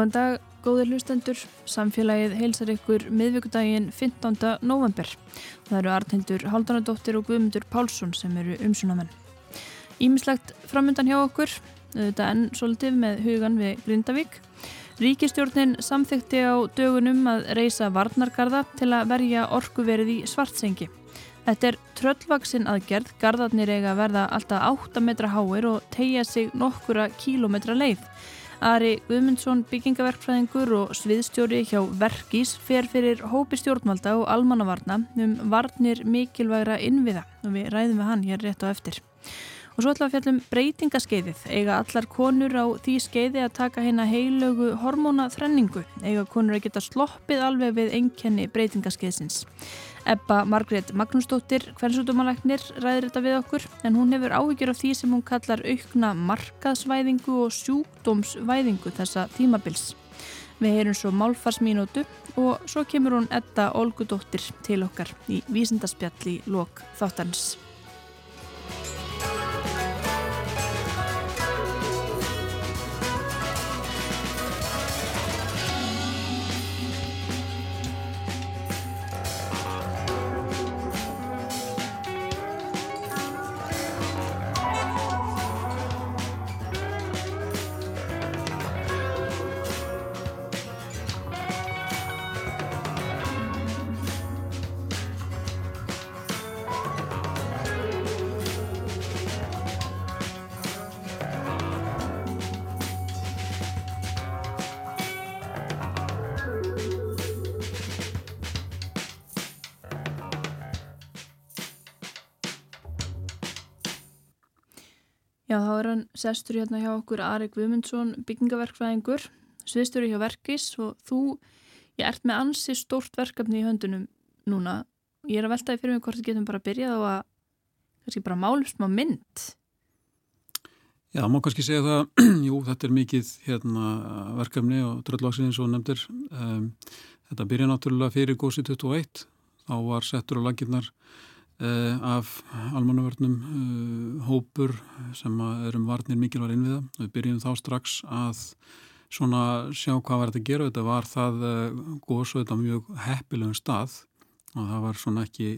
Góðan dag, góðir hlustendur. Samfélagið heilsar ykkur miðvíkudaginn 15. november. Það eru Arnhildur Haldanadóttir og Guðmundur Pálsson sem eru umsunamenn. Ímislegt framöndan hjá okkur, auðvitað enn svolítið með hugan við Grindavík. Ríkistjórnin samþykti á dögunum að reysa varnargarða til að verja orkuverið í svartsengi. Þetta er tröllvaksinn aðgerð, gardarnir eiga að verða alltaf 8 metra háir og tegja sig nokkura kílometra leið. Ari Guðmundsson byggingaverkfræðingur og sviðstjóri hjá Verkís fer fyrir hópi stjórnvalda og almannavarna um varnir mikilvægra innviða og við ræðum við hann hér rétt á eftir. Og svo ætla að fjallum breytingaskeiðið. Eiga allar konur á því skeiði að taka hérna heilögu hormónaþrenningu. Eiga konur að geta sloppið alveg við einkenni breytingaskeiðsins. Ebba Margrét Magnúsdóttir, hversutumalæknir, ræðir þetta við okkur en hún hefur áhyggjur af því sem hún kallar aukna markaðsvæðingu og sjúkdómsvæðingu þessa tímabils. Við heyrum svo málfarsmínútu og svo kemur hún Edda Olgudóttir til okkar í vísindaspjall í lok þáttarins. Sestur hérna hjá okkur Ari Guðmundsson, byggingaverkfræðingur, sviðstöru hjá Verkis og þú, ég ert með ansi stórt verkefni í höndunum núna. Ég er að veltaði fyrir mig hvort þið getum bara byrjað á að, kannski bara málum smá mynd. Já, má kannski segja það, jú, þetta er mikið hérna, verkefni og tröllvaksinn eins og nefndir. Um, þetta byrja náttúrulega fyrir gósi 21, þá var settur á laginnar Eh, af almannavörnum uh, hópur sem er um varnir mikilvæg innviða. Við byrjum þá strax að svona sjá hvað var þetta að gera. Þetta var það góðs og þetta mjög heppilegum stað og það var svona ekki,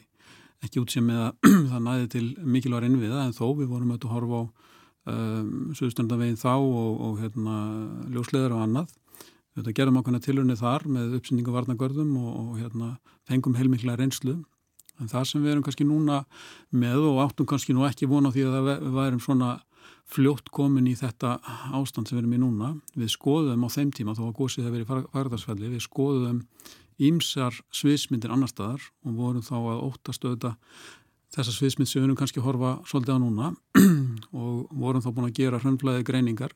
ekki útsið með að það næði til mikilvæg innviða en þó við vorum að horfa á um, Suðustöndarvegin þá og, og hérna, ljósleðar og annað. Þetta gerðum ákveðna tilunni þar með uppsendingu varnagörðum og, og hérna, fengum heilmikla reynslu En það sem við erum kannski núna með og áttum kannski nú ekki vona því að það værum svona fljótt komin í þetta ástand sem við erum í núna. Við skoðum á þeim tíma, þó að gósið hefur verið farðarsfelli, við skoðum ímsar sviðsmyndir annar staðar og vorum þá að óttastu þetta þessa sviðsmynd sem við erum kannski að horfa svolítið á núna og vorum þá búin að gera hröndflæði greiningar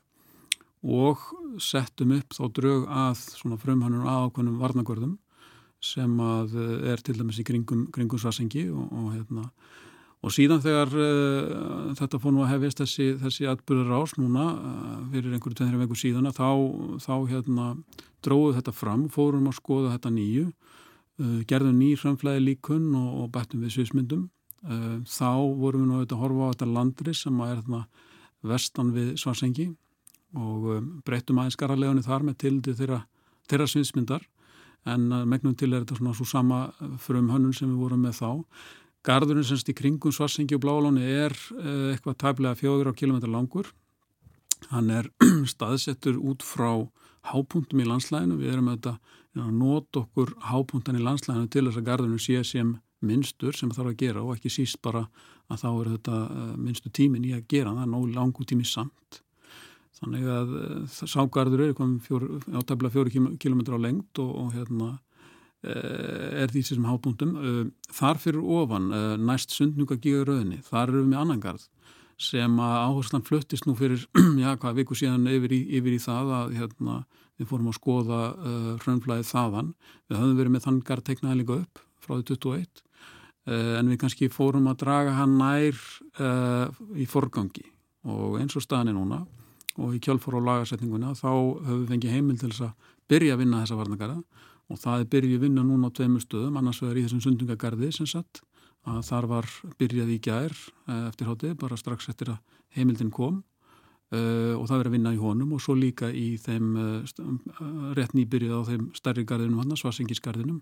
og settum upp þá drög að svona frumhannun aðákvönum varnagörðum sem að eh, er til dæmis í kringum, kringum svarsengi og, og, hérna, og síðan þegar uh, þetta fór nú að hefist þessi, þessi atbyrður ás núna uh, fyrir einhverju tveimri veku síðan þá, þá hérna, dróðu þetta fram, fórum að skoða þetta nýju, uh, gerðum ný framflæði líkun og, og bættum við sviðsmyndum. Þá vorum við nú auðvitað að horfa á þetta landri sem er þarna vestan við svarsengi og breyttum aðeins skaralegunni þar með tildi þeirra, þeirra sviðsmyndar en megnum til er þetta svona svo sama frum hönnun sem við vorum með þá. Garðurinn semst í kringum Svarsengi og Blálóni er eh, eitthvað tæplega fjóður á kilometrar langur. Hann er staðsettur út frá hápunktum í landslæðinu. Við erum að nota okkur hápunktan í landslæðinu til þess að garðurinn sé sem minnstur sem þarf að gera og ekki síst bara að þá er þetta eh, minnstu tímin í að gera. Það er nógu langu tími samt. Þannig að eh, ságarður er átæfla fjóri kilómetra á lengt og, og hérna eh, er því sem hábúndum. Eh, þar fyrir ofan, næst sundnúka gígaröðinni, þar eru við með annangarð sem að áherslan fluttist nú fyrir, já hvað, viku síðan yfir í, yfir í það að hérna, við fórum að skoða uh, hrönnflæðið þaðan. Við höfum verið með þann garð teiknaði líka upp frá því 21 uh, en við kannski fórum að draga hann nær uh, í forgangi og eins og staðin er núna og í kjálfór á lagarsetninguna þá höfum við fengið heimil til þess að byrja að vinna þessa varnagarða og það er byrjuð vinna núna á tveimur stöðum annars vegar í þessum sundungagarði sem satt að þar var byrjað í gær eh, eftir hátið bara strax eftir að heimildin kom. Uh, og það verið að vinna í honum og svo líka í þeim uh, rétt nýbyrjuð á þeim stærri garðinum hann, svarsengisgarðinum,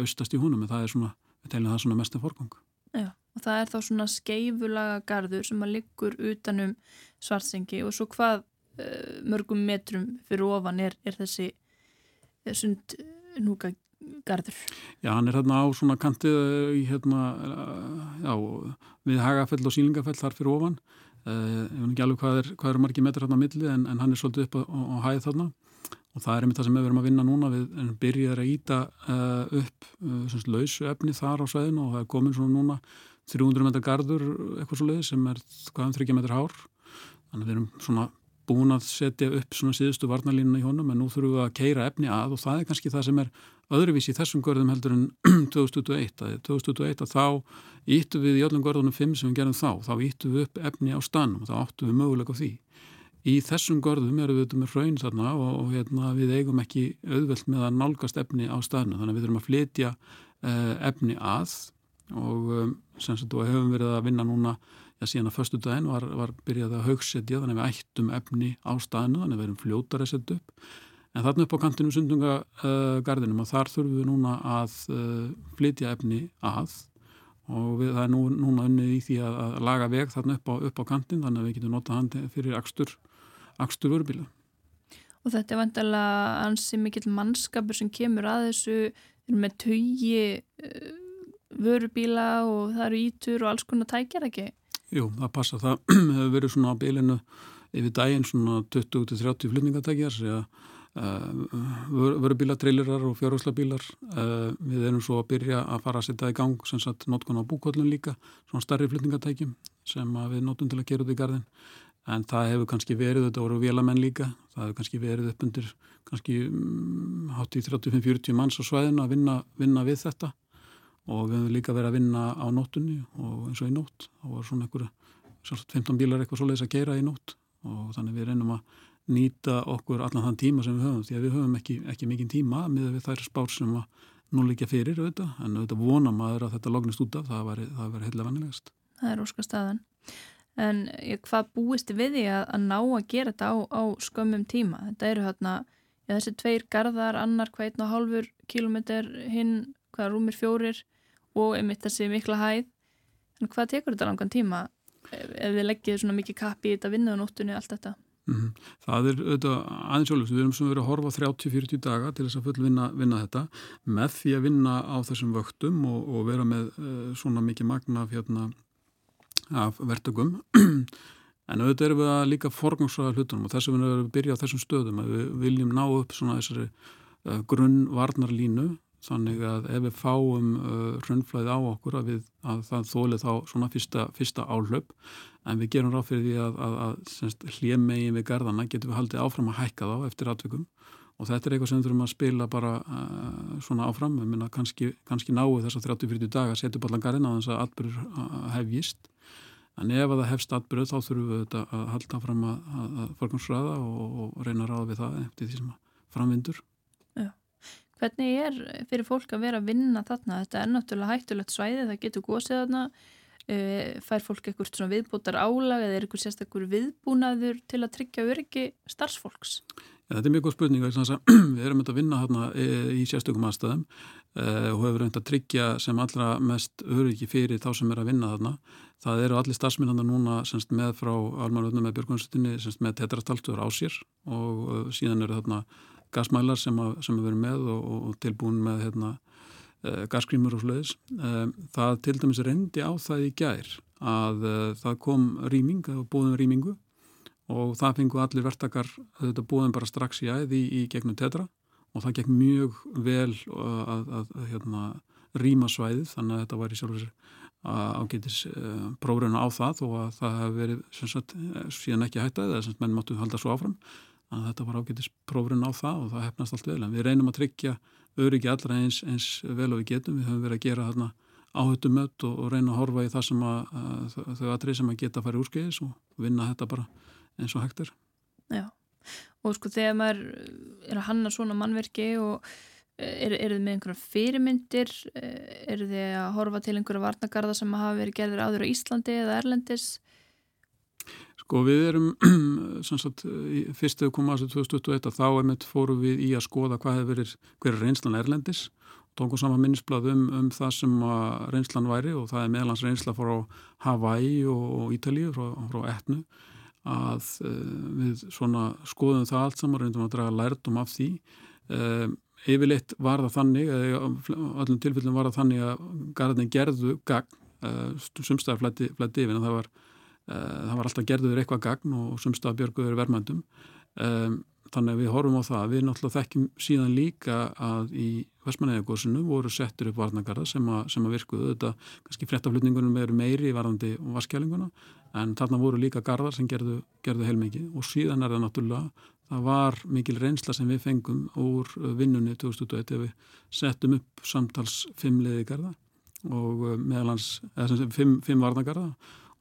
austast í honum. En það er svona, við teilum það svona mest en forgang. Já, og það er þá svona skeifulaga garður sem að liggur utanum svarsengi og svo hvað uh, mörgum metrum fyrir ofan er, er þessi sund núka garður? Já, hann er hérna á svona kantið í hérna, já, við Hagafell og Sílingafell þar fyrir ofan. Eh, ég veit ekki alveg hvað er, hvað er margi metrar hérna á milli en, en hann er svolítið upp á, á, á hæð þarna. Og það er einmitt það sem við verum að vinna núna. Við byrjaðum að íta uh, upp uh, lausu efni þar á sveðinu og það er komin svona núna 300 metrar gardur eitthvað svo leið sem er hvaðan 30 metrar hár. Þannig að við erum svona búin að setja upp svona síðustu varnalínuna í honum en nú þurfum við að keira efni að og það er kannski það sem er öðruvísi í þessum görðum heldur en 2021 að 2021 að þá íttu við í öllum görðunum 5 sem við gerum þá. Þá íttu við upp efni á stanum og þá áttu við möguleika á því. Í þessum görðum eru við þetta með fröyn þarna og, og hérna, við eigum ekki auðvelt með að nálgast efni á stanum þannig að við þurfum að flytja uh, efni að og um, sem sagt og hefum verið að vinna núna já síðan að förstu daginn var, var byrjað að haugsetja þannig að við ættum efni á staðinu þannig að við erum fljótar að setja upp. En þarna upp á kantinu sundungagarðinum uh, og þar þurfum við núna að uh, flytja efni að. Og við, það er nú, núna unnið í því að, að laga veg þarna upp á, upp á kantin þannig að við getum notað hann fyrir akstur, akstur vörubíla. Og þetta er vantilega ansi mikill mannskapur sem kemur að þessu. Með tögi uh, vörubíla og það eru ítur og alls konar tækjar ekki? Jú, það passa. Það hefur verið svona á bylinu yfir daginn svona 20-30 flutningatækjar uh, vörubílatreylirar og fjárhúslabílar uh, við erum svo að byrja að fara að setja í gang sem sagt notkun á búkollun líka svona starri flutningatækjum sem við notum til að gera út í gardin en það hefur kannski verið, þetta voru velamenn líka það hefur kannski verið upp undir kannski um, hátt í 35-40 manns á svæðinu að vinna, vinna við þetta og við höfum líka verið að vinna á nóttunni og eins og í nótt. Þá var svona einhverja 15 bílar eitthvað svoleiðis að gera í nótt. Og þannig við reynum að nýta okkur allan þann tíma sem við höfum. Því að við höfum ekki, ekki mikið tíma með við þær spár sem nú líka fyrir auðvitað, en auðvitað vona maður að þetta lognist út af, það var, var heitlega vannilegast. Það er óskar staðan. En hvað búist við því að, að ná að gera þetta á, á skömmum tíma? Þetta eru hérna þessi tveir gardar, annar hvað einn og hálfur kilómetr hinn, hvaða rúmir fjórir og einmitt þessi mikla hæð. En hvað tekur þetta langan tíma ef, ef við leggjum svona mikið kappi í þetta vinnaðanóttunni allt þetta? Mm -hmm. Það er auðvitað aðeins sjálfsög, við erum svona verið að horfa 30-40 daga til þess að full vinna, vinna þetta. Með því að vinna á þessum vöktum og, og vera með uh, svona mikið magna af, hérna, af vertökum en auðvitað erum við að líka forgangsraða hlutunum og þess að við erum að byrja á þessum stöðum. Að við viljum ná upp svona þessari uh, grunnvarnarlínu þannig að ef við fáum uh, hrönnflæði á okkur að, við, að það þólið þá svona fyrsta, fyrsta áhlaup. En við gerum ráð fyrir því að, að, að hljemegin við garðana getum við haldið áfram að hækka þá eftir atvikum. Og þetta er eitthvað sem við þurfum að spila bara uh, svona áfram, við minna kannski, kannski náu þess að 30-40 daga setjum allan garðina þess að atbyrður uh, hefjist. En ef að það hefst atbyrðu þá þurfum við þetta að halda fram að forgansraða og, og reyna að ráða við það eftir því sem framvindur Hvernig er fyrir fólk að vera að vinna þarna? Þetta er náttúrulega hættulegt svæði, það getur gósið þarna, uh, fær fólk eitthvað svona viðbútar álag eða er eitthvað sérstaklega viðbúnaður til að tryggja öryggi starfsfólks? Ja, þetta er mjög góð spurning, við erum að vinna hérna í sérstökum aðstæðum uh, og hefur reynd að tryggja sem allra mest öryggi fyrir þá sem er að vinna þarna. Það eru allir starfsmyndan núna semst með frá almanvöldum með björgunstinni semst með tetrastaltur á sér og síðan eru þarna gasmælar sem, að, sem við erum með og, og tilbúin með hérna, uh, gaskrímur og sluðis. Uh, eh, það til dæmis reyndi á það í gær að uh, það kom rýming, það var búin rýmingu og það fengu allir vertakar þetta búin bara strax í æði í, í gegnum tetra og það gekk mjög vel að, að, að hérna, rýma svæðið þannig að þetta var í sjálfur ágætis prófröna á það og að það hefði verið sagt, síðan ekki hættað eða menn máttu halda svo áfram að þetta var ágætis prófrun á það og það hefnast allt vel. En við reynum að tryggja öryggi allra eins, eins vel og við getum. Við höfum verið að gera þarna áhuttu mött og, og reyna að horfa í það sem að, að þau aðrið sem að geta að fara í úrskeiðis og vinna þetta bara eins og hægt er. Já, og sko þegar maður er að hanna svona mannverki og eru er þið með einhverja fyrirmyndir eru þið að horfa til einhverja varnagarða sem hafa verið gerðir áður á Íslandi eða Erlendis Sko við erum, sagt, fyrstu koma að þessu 2021 þá einmitt fórum við í að skoða hvað hefur verið, hver er reynslan erlendis. Tókum saman minnisblad um, um það sem reynslan væri og það er meðlans reynsla frá Hawaii og Ítalíu frá, frá etnu að uh, við svona skoðum það allt saman, reyndum að draga lærdum af því. Uh, yfirleitt var það þannig, öllum tilfellum var það þannig að garðin gerðu gagn, uh, sumstæðar flætti yfir en það var, það var alltaf gerðuður eitthvað gagn og sumstæðar björguður verðmændum um, þannig að við horfum á það, við náttúrulega þekkjum síðan líka að í Vestmanæðagósinu voru settur upp varnagarða sem, sem að virkuðu. Þetta, kannski frettaflutningunum eru meiri í varðandi vaskjælinguna en þarna voru líka gardar sem gerðu, gerðu heilmikið. Og síðan er það náttúrulega það var mikil reynsla sem við fengum úr vinnunni 2021 ef við settum upp samtals fimm leiðigarða og eh, meðalans, eða sem fimm, fimm varnagarða og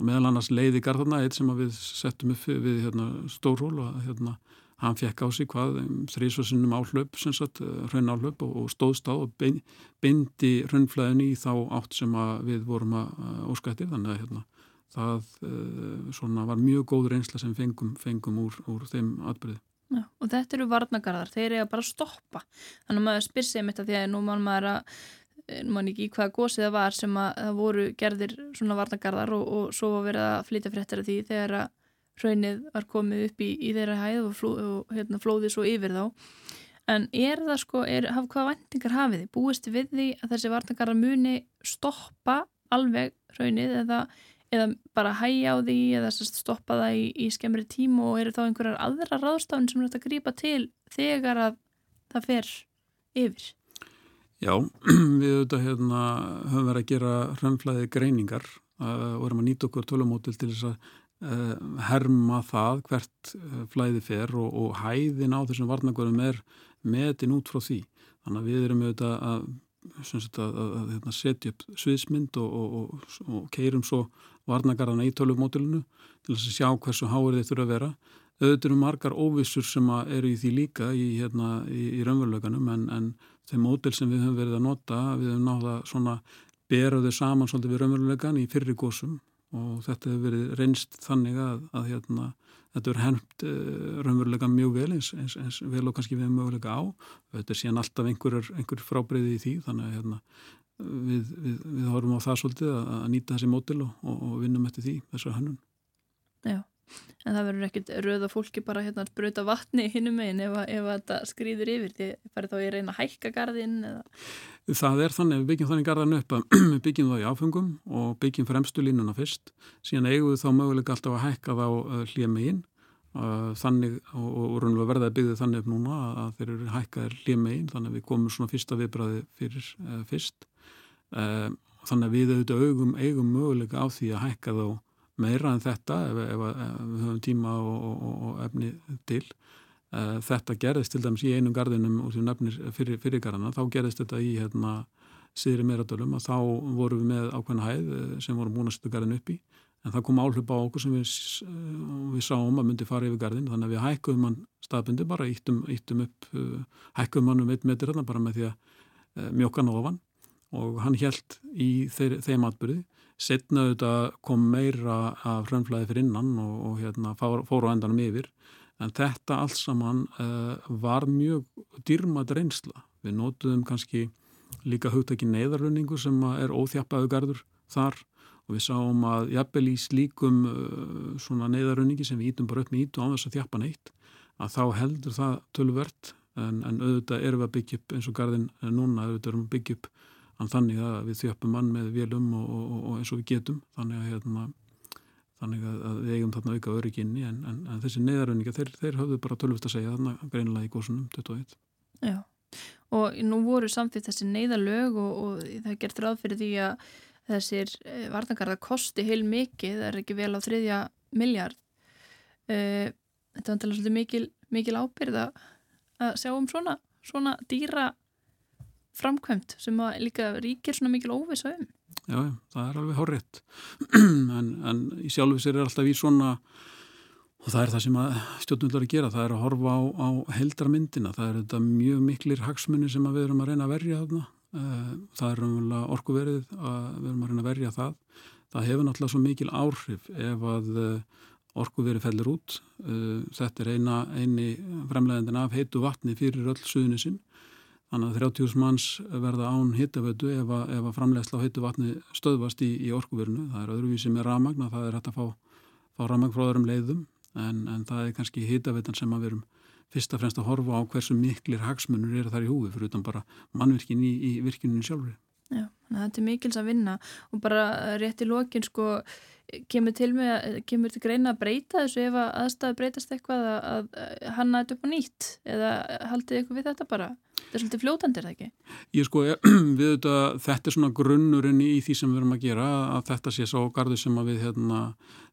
meðal annars leiðigarðarna eitt sem við settum upp við hérna, stórhól og hérna hann fekk á sig hvað um, þrísvarsinnum áhlaup, raun áhlaup og, og stóðst á og bindi raunflæðin í þá átt sem við vorum að óskættir þannig að hérna, það uh, var mjög góð reynsla sem fengum, fengum úr, úr þeim atbyrði. Já, og þetta eru varnagarðar, þeir eru að bara stoppa. Þannig að maður spyr um þetta því að nú maður að mann ekki hvaða gósið það var sem að það voru gerðir svona varnagarðar og, og svo verið að flytja fréttir af því þegar að raunnið var komið upp í, í þeirra hæð og, fló, og hérna, flóði svo yfir þá en er það sko, er, haf, hvaða vendingar hafið þið? Búist við því að þessi varnagarðar muni stoppa alveg raunnið eða, eða bara hæja á því eða stoppa það í, í skemmri tím og eru þá einhverjar aðra ráðstafn sem er hægt að grýpa til þegar að það fer yfir? Já, við auðvitað hérna, höfum verið að gera hrönnflæði greiningar uh, og erum að nýta okkur tölumótil til þess að uh, herma það hvert uh, flæði fer og, og hæðin á þessum varnagurum er metin út frá því. Þannig að við erum auðvitað að, að, að, að hérna, setja upp sviðsmynd og, og, og keirum svo varnagarðana í tölumótilinu til þess að sjá hversu háir þeir þurfa að vera. Auðvitað eru margar óvissur sem eru í því líka í, hérna, í, í raunveruleganum en, en þeim mótil sem við höfum verið að nota, við höfum náða svona beraðu saman svolítið við raunverulegan í fyrri gósum og þetta hefur verið reynst þannig að, að hérna, þetta er hendt uh, eh, raunverulega mjög vel eins, eins, eins vel og kannski við hefum mögulega á. Þetta er síðan alltaf einhver, einhver frábreyði í því þannig að hérna, við, við, við horfum á það svolítið að, að nýta þessi mótil og, og, og vinnum eftir því þessar hannun Já, en það verður ekkit rauða fólki bara hérna að spröyta vatni hinnum einn ef, ef þetta skrýður yfir. Því farið þá í reyna að hækka gardinn Það er þannig, við byggjum þannig garðan upp að við byggjum það í áfengum og byggjum fremstu línuna fyrst, síðan eigum við þá möguleika alltaf að hækka þá uh, hlýja megin. Uh, þannig og, og raunlega verða að byggja þannig upp núna að þeir eru hækkaðir hlýja megin þannig að við komum svona fyrsta viðbræði fyrir uh, fyrst. Þannig að við auðvitað augum eigum möguleika á því að hækka þá meira en þetta ef, ef, ef við höfum tíma og, og, og efni til. Eh, þetta gerðist til dæmis í einum gardinum og sem nefnir fyrir, fyrir garðana, þá gerðist þetta í hérna síðri meiradölum að þá vorum við með ákveðna hæð eh, sem vorum búin að setja gardin upp í. En það kom áhlaup á okkur sem við, eh, við sáum að myndi fara yfir gardin þannig að við hækkuðum hann staðbundi bara íttum, íttum upp, hækkuðum hann um eitt metri hérna bara með því að mjóka hann ofan. Og hann held í þeir, þeim atbyrði setnaðu þetta kom meira af hrönnflæði fyrir innan og, og hérna fór á endanum yfir. En þetta alls saman uh, var mjög dýrmað reynsla. Við nótuðum kannski líka hugtæki neyðarlunningu sem er óþjappaðu gardur þar. Og við sáum að jafnvel í slíkum uh, svona neyðarlunningi sem við ítum bara upp með ítu á þess að þjappa neitt að þá heldur það tölvert en, en auðvitað erum við að byggja upp eins og gardin núna auðvitað erum við að byggja upp þannig að við þjöppum mann með vélum og, og, og eins og við getum þannig að hérna þannig að við eigum þarna auka örygginni en, en, en þessi neðaröninga, þeir, þeir höfðu bara tölvist að segja þarna greinilega í góðsunum 21. Já, og nú voru samþýtt þessi neðalög og, og það gerð ráð fyrir því að þessir eh, vartangarða kosti heil mikið, það er ekki vel á þriðja miljard. Eh, þetta var svolítið mikil, mikil ábyrð að sjá um svona, svona dýra framkvæmt sem líka ríkir svona mikil óvisa um. Já, það er alveg horrið en, en í sjálfu sér er alltaf í svona og það er það sem stjórnvöldar er að gera, það er að horfa á, á heldarmyndina, það er þetta mjög miklir hagsmunni sem við erum að reyna að verja þarna, eh, það er umvel orkuverið að við erum að reyna að verja það. Það hefur náttúrulega svo mikil áhrif ef að eh, orkuveri fellur út. Uh, þetta er eina, eini fremlegandin af heitu vatni fyrir öll suðunisinn. Þannig að 30.000 manns verða án hittavötu ef að, að framlegsla á heitu vatni stöðvast í, í orkuverinu. Það er öðruvísi með ramagna, það er hægt að fá, fá ramagn frá öðrum leiðum en, en það er kannski hittavetan sem að verum fyrst og fremst að horfa á hversu miklir hagsmunur eru þar í húfi fyrir utan bara mannvirkin í, í virkinu sjálfur. Þannig að þetta er mikils að vinna og bara rétt í lokin sko kemur til, með, kemur til greina að breyta þessu ef að aðstæðu breytast eitthvað að, að hanna þetta upp á nýtt eða haldið eitthvað við þetta bara? Þetta er svolítið fljótandir, það ekki? Ég sko, við þetta, þetta er svona grunnurinn í því sem við erum að gera að þetta sé svo gardu sem við hérna,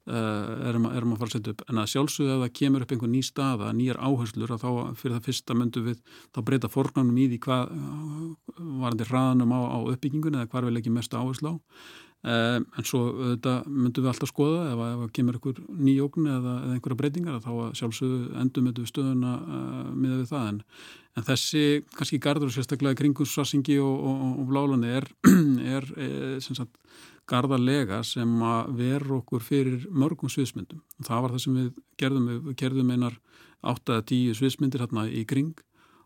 erum, að, erum að fara að setja upp. En að sjálfsögðu að það kemur upp einhver ný staða nýjar áherslur að þá fyrir það fyrsta myndu við þá breyta fornánum í því hvað varandi hraðanum á, á uppbyggingun eða hvað við leggjum mest áherslu á. Um, en svo þetta myndum við alltaf skoða ef að kemur einhver nýjókn eða, eða einhverja breytingar þá sjálfsögðu endum við stöðuna uh, miða við það. En, en þessi kannski gardur sérstaklega kringur Svassingi og, og, og Blálandi er, er, er sagt, gardarlega sem að veru okkur fyrir mörgum sviðsmyndum og það var það sem við gerðum við gerðum einar 8-10 sviðsmyndir hérna í kring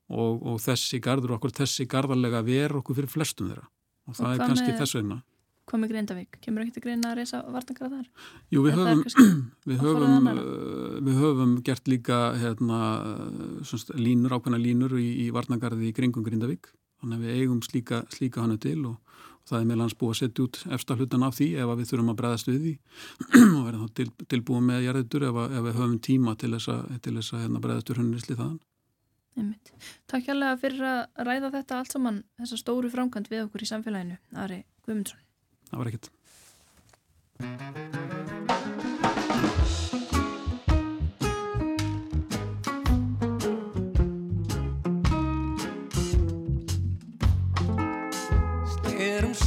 og, og þessi gardur okkur, þessi gardarlega veru okkur fyrir flestum þeirra og það er kannski með... þess vegna Hvað með Grindavík? Kemur ekki til Grinda að reysa vartangra þar? Jú, við höfum, við, höfum, uh, við höfum gert líka hérna, svona, línur, ákveðna línur í, í vartangarði í kringum Grindavík. Þannig að við eigum slíka, slíka hannu til og, og það er meðlans búið að setja út efsta hlutan af því ef við þurfum að breðast við því og verðum þá til, tilbúið með jarðitur ef, ef við höfum tíma til þess að, til þess að hérna, breðast við hunnisli þaðan. Einmitt. Takk hjálpa fyrir að ræða þetta allt saman, þessa stóru framkvæmt við okkur í samfélaginu, Ari Guðmundsson það var ekkert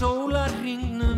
sólarringnum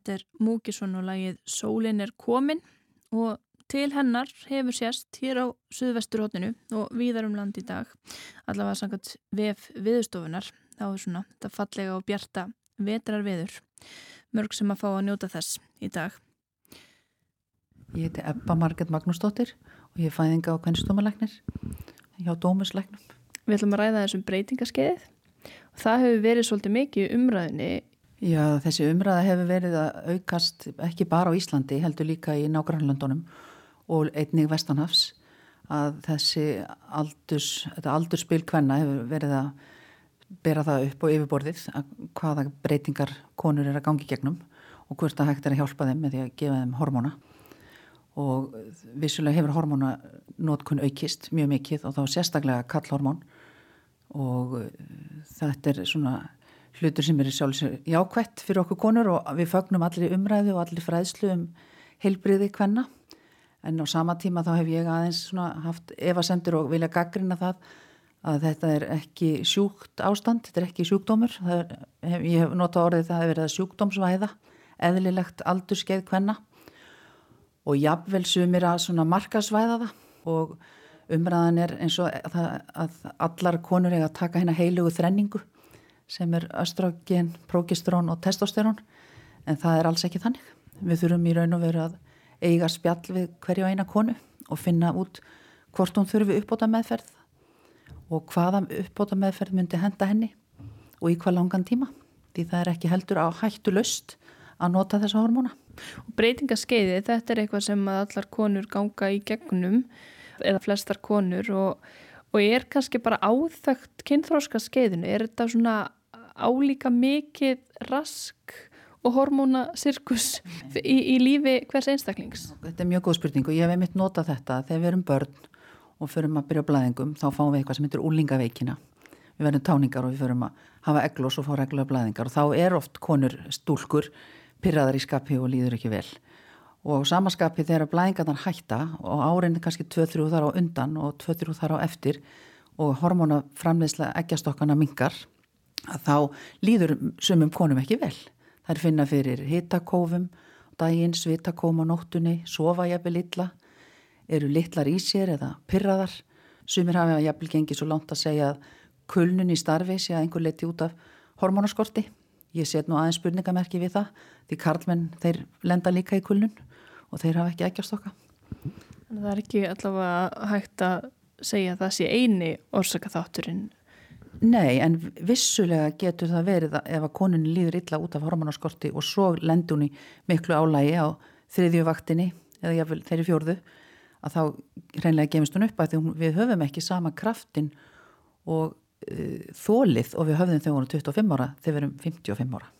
þetta er Múkisson og lagið Sólin er komin og til hennar hefur sérst hér á Suðvesturhóttinu og víðar um land í dag allavega sangat VF viðstofunar þá er svona þetta fallega og bjarta vetrar viður mörg sem að fá að njóta þess í dag. Ég heiti Ebba Marget Magnúsdóttir og ég er fæðinga á kvennstómalæknir hjá Dómuslæknum. Við ætlum að ræða þessum breytingaskeiðið. Og það hefur verið svolítið mikið umræðinni Já, þessi umræða hefur verið að aukast ekki bara á Íslandi, heldur líka í nágrannlöndunum og einnig Vestanhafs að þessi aldurs, aldurspil kvenna hefur verið að bera það upp og yfirborðið að hvaða breytingar konur er að gangi gegnum og hvort að hægt er að hjálpa þeim með því að gefa þeim hormóna. Og vissulega hefur hormóna nótkun aukist mjög mikið og þá sérstaklega kallhormón og þetta er svona hlutur sem er sjálfsög jákvætt fyrir okkur konur og við fögnum allir umræðu og allir fræðslu um heilbriði hvenna en á sama tíma þá hef ég aðeins haft evasendur og vilja gaggrina það að þetta er ekki sjúkt ástand, þetta er ekki sjúkdómur. Er, ég hef notað orðið það að verið að sjúkdómsvæða eðlilegt aldurskeið hvenna og jafnvel sumir að markasvæða það. Og umræðan er eins og að, að allar konur eiga að taka hérna heilugu þrenningu sem er östrogen, progesterón og testosterón en það er alls ekki þannig. Við þurfum í raun og veru að eiga spjall við hverju eina konu og finna út hvort hún þurfi uppbóta meðferð og hvaða uppbóta meðferð myndi henda henni og í hvað langan tíma því það er ekki heldur á hættu löst að nota þessa hormóna. Og breytingaskeiði, þetta er eitthvað sem allar konur ganga í gegnum eða flestar konur og, og er kannski bara áþögt kynþróska skeiðinu, er þetta svona álíka mikið rask og hormónasirkus í, í lífi hvers einstaklings? Þetta er mjög góð spurning og ég hef einmitt notað þetta. Þegar við erum börn og förum að byrja blæðingum þá fáum við eitthvað sem heitir úlingaveikina við verðum táningar og við förum að hafa eglós og fá reglulega blæðingar. Og þá er oft konur stúlkur pyrraðar í skapi og líður ekki vel. Og samaskapi þegar blæðingarnar hætta og árin kannski 2-3 þar á undan og 2-3 þar á eftir og hormónaframleysla ekkjastokkana mingar að þá líður sumum konum ekki vel. Það er finna fyrir hitakófum, daginn, svitakóm á nóttunni, sofa jafnvel illa, eru litlar í sér eða pyrraðar. Sumir hafa jafnvel gengið svo langt að segja að kulnun í starfi sé að einhver leti út af hormónaskorti. Ég set nú aðeins spurningamerki við það því karlmenn þeir lenda líka í kulnun og þeir hafa ekki ekki að stokka. Það er ekki allavega hægt að segja að það sé eini orsaka þátturinn Nei, en vissulega getur það verið ef að konunin líður illa út af hormonaskorti og svo lendur hún í miklu álægi á þriðju vaktinni eða jáfnvel þeirri fjórðu að þá reynlega gemist hún upp að því við höfum ekki sama kraftin og uh, þólið og við höfðum þegar hún er 25 ára þegar við erum 55 ára.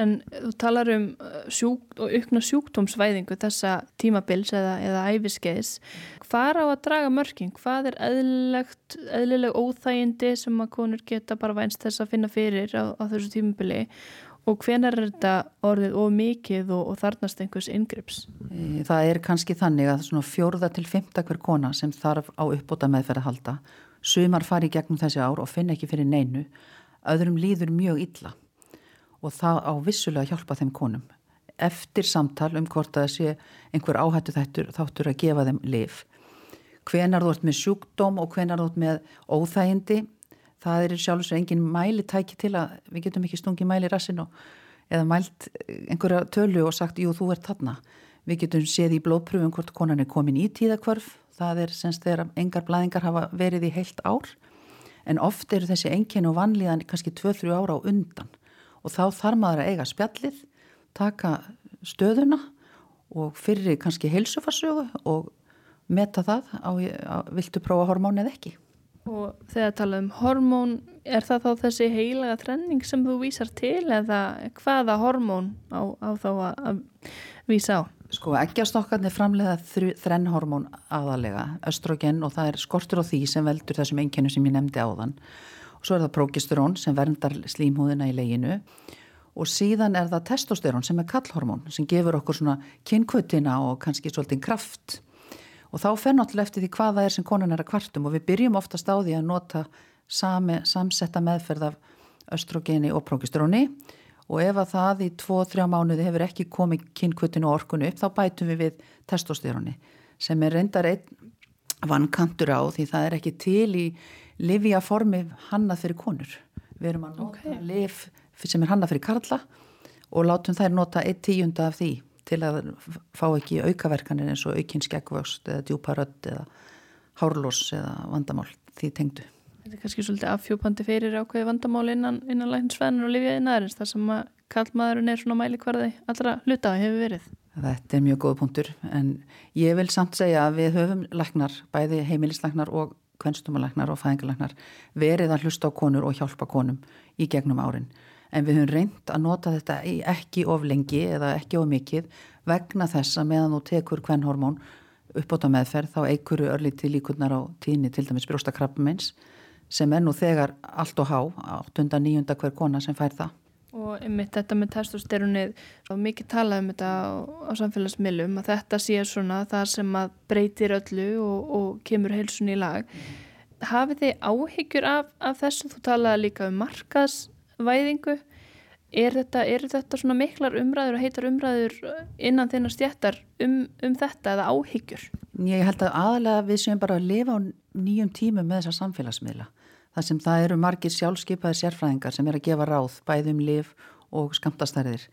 En þú talar um uh, sjúk, og aukna sjúktómsvæðingu þessa tímabils eða, eða æfiskeiðis. Hvað á að draga mörking? Hvað er eðlilegt, eðlileg óþægindi sem að konur geta bara vænst þess að finna fyrir á, á þessu tímabili og hvenar er þetta orðið of mikið og, og þarnast einhvers yngrips? E, það er kannski þannig að svona fjórða til fymta hver kona sem þarf á uppbóta meðferð að halda. Sumar fari gegnum þessi ár og finna ekki fyrir neinu. Öðrum líður mjög illa og það á vissulega hjálpa þeim konum eftir samtal um hvort að sé einhver áhættu þættur þáttur að gefa þeim liv. Hvenar þú ert með sjúkdóm og hvenar þú ert með óþægindi, það er sjálfsög engin mæli tæki til að við getum ekki stungið mæli rassin og eða mælt einhverja tölu og sagt jú þú ert þarna. Við getum séð í blóðpröfum hvort konan er komin í tíðakvörf, það er semst þegar engar blæðingar hafa verið í heilt ár en oft eru þessi engin og vanlíðan kannski 2-3 ára á undan og þá þarf maður að eiga spjallið, taka stöðuna og fyrir kannski heilsufarsögu og meta það á, á viltu prófa hormón eða ekki. Og þegar talað um hormón, er það þá þessi heilaga trenning sem þú vísar til eða hvaða hormón á, á þá að, vísa á? Sko eggjastokkarnir framlega þrennhormón aðalega, östrogen og það er skortur á því sem veldur þessum einkennu sem ég nefndi áðan og svo er það progesterón sem verndar slímhúðina í leginu. Og síðan er það testosterón sem er kallhormón sem gefur okkur svona kynkvötina og kannski svolítið kraft. Og þá fer náttúrulega eftir því hvaða er sem konan er að kvartum. Og við byrjum oftast á því að nota sami, samsetta meðferð af östrogeni og progesteróni og ef að það í 2-3 mánuði hefur ekki komið kynkvötinu og orkunu upp þá bætum við við testosteróni sem er reyndar einn vannkantur á því það er ekki til í livja formi hannað fyrir konur. Við erum að nota okay. liv sem er hannað fyrir karla og látum þær nota eitt tíunda af því til að fá ekki aukaverkanir eins og aukinn skeggvöxt eða djúparödd eða hárlós eða vandamál því tengdu. Þetta er kannski svolítið affjópandi fyrir ákveði vandamál innan, innan læknisfæðinu og lifjaði næðurins þar sem að kallmaðurinn er svona mælikvarði allra hluta hefur verið. Þetta er mjög góð punktur en ég vil samt segja að við höfum læknar, bæði heimilislæknar og kvenstumalæknar og fæðingalæknar verið að hlusta á konur og hjálpa konum í gegnum árin en við höfum reynd að nota þetta ekki of lengi eða ekki of mikið vegna þess að meðan þú tekur kvennhormón uppbóta meðferð þá eigur örlítið líkurnar á tíni til dæmis brjóstakrappumins sem er nú þegar allt og há, 8.9. hver kona sem fær það. Og einmitt þetta með testosteronið, mikið talað um þetta á, samfélagsmiðlum að þetta sé svona það sem að breytir öllu og, og kemur heilsun í lag. Hafið þið áhyggjur af, af þessu? Þú talaði líka um markaðsvæðingu. Er þetta, er þetta svona miklar umræður og heitar umræður innan þinnar stjættar um, um þetta eða áhyggjur? Ég held að aðalega við séum bara lifa á nýjum tímum með þessa samfélagsmiðla þar sem það eru margir sjálfskeipaði sérfræðingar sem er að gefa ráð bæðum liv og skamtastærðir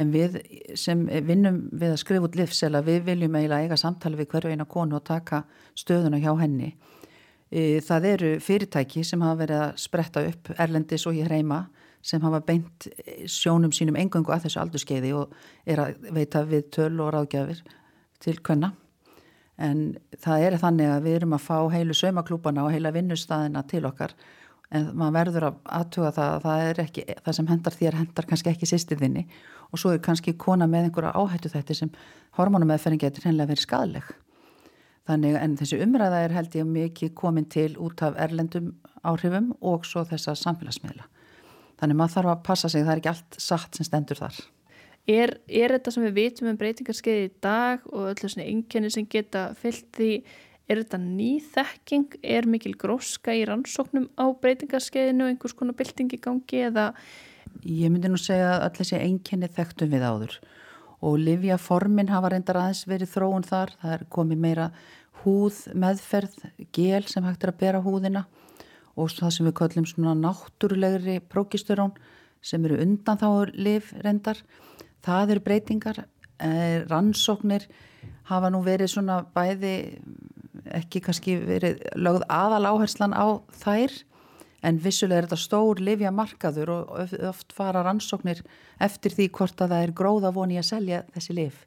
en við sem vinnum við að skrifa út livsela við viljum eiginlega eiga samtali við hverju eina konu og taka stöðuna hjá henni. E, það eru fyrirtæki sem hafa verið að spretta upp erlendis og hér heima sem hafa beint sjónum sínum engöngu að þessu aldurskeiði og er að veita við töl og ráðgjafir til hvenna en það er þannig að við erum að fá heilu saumaklúpana og heila vinnustæðina til okkar. En maður verður að aðtuga það að það er ekki, það sem hendar þér hendar kannski ekki sýstiðinni og svo er kannski kona með einhverja áhættu þetta sem hormonumeðferðin getur hennilega verið skadleg þannig en þessi umræða er held ég mikið komin til út af erlendum áhrifum og svo þessa samfélagsmiðla. Þannig maður þarf að passa sig, það er ekki allt satt sem stendur þar Er, er þetta sem við vitum um breytingarskeiði í dag og öllu svona yngjani sem geta fyllt því, er þetta nýþekking, er mikil gróska í rannsóknum á breytingarskeiðinu og einhvers konar bylting í gangi eða? Ég myndi nú segja að öll þessi yngjani þekktum við áður og livjaformin hafa reyndar aðeins verið þróun þar, það er komið meira húð meðferð, gel sem hægt er að bera húðina og það sem við kallum svona náttúrulegri prókisturón sem eru undan þá liv reyndar það eru breytingar eh, rannsóknir hafa nú verið svona bæði ekki kannski verið lögð aðal áherslan á þær en vissulega er þetta stór livja markaður og oft fara rannsóknir eftir því hvort að það er gróða voni að selja þessi liv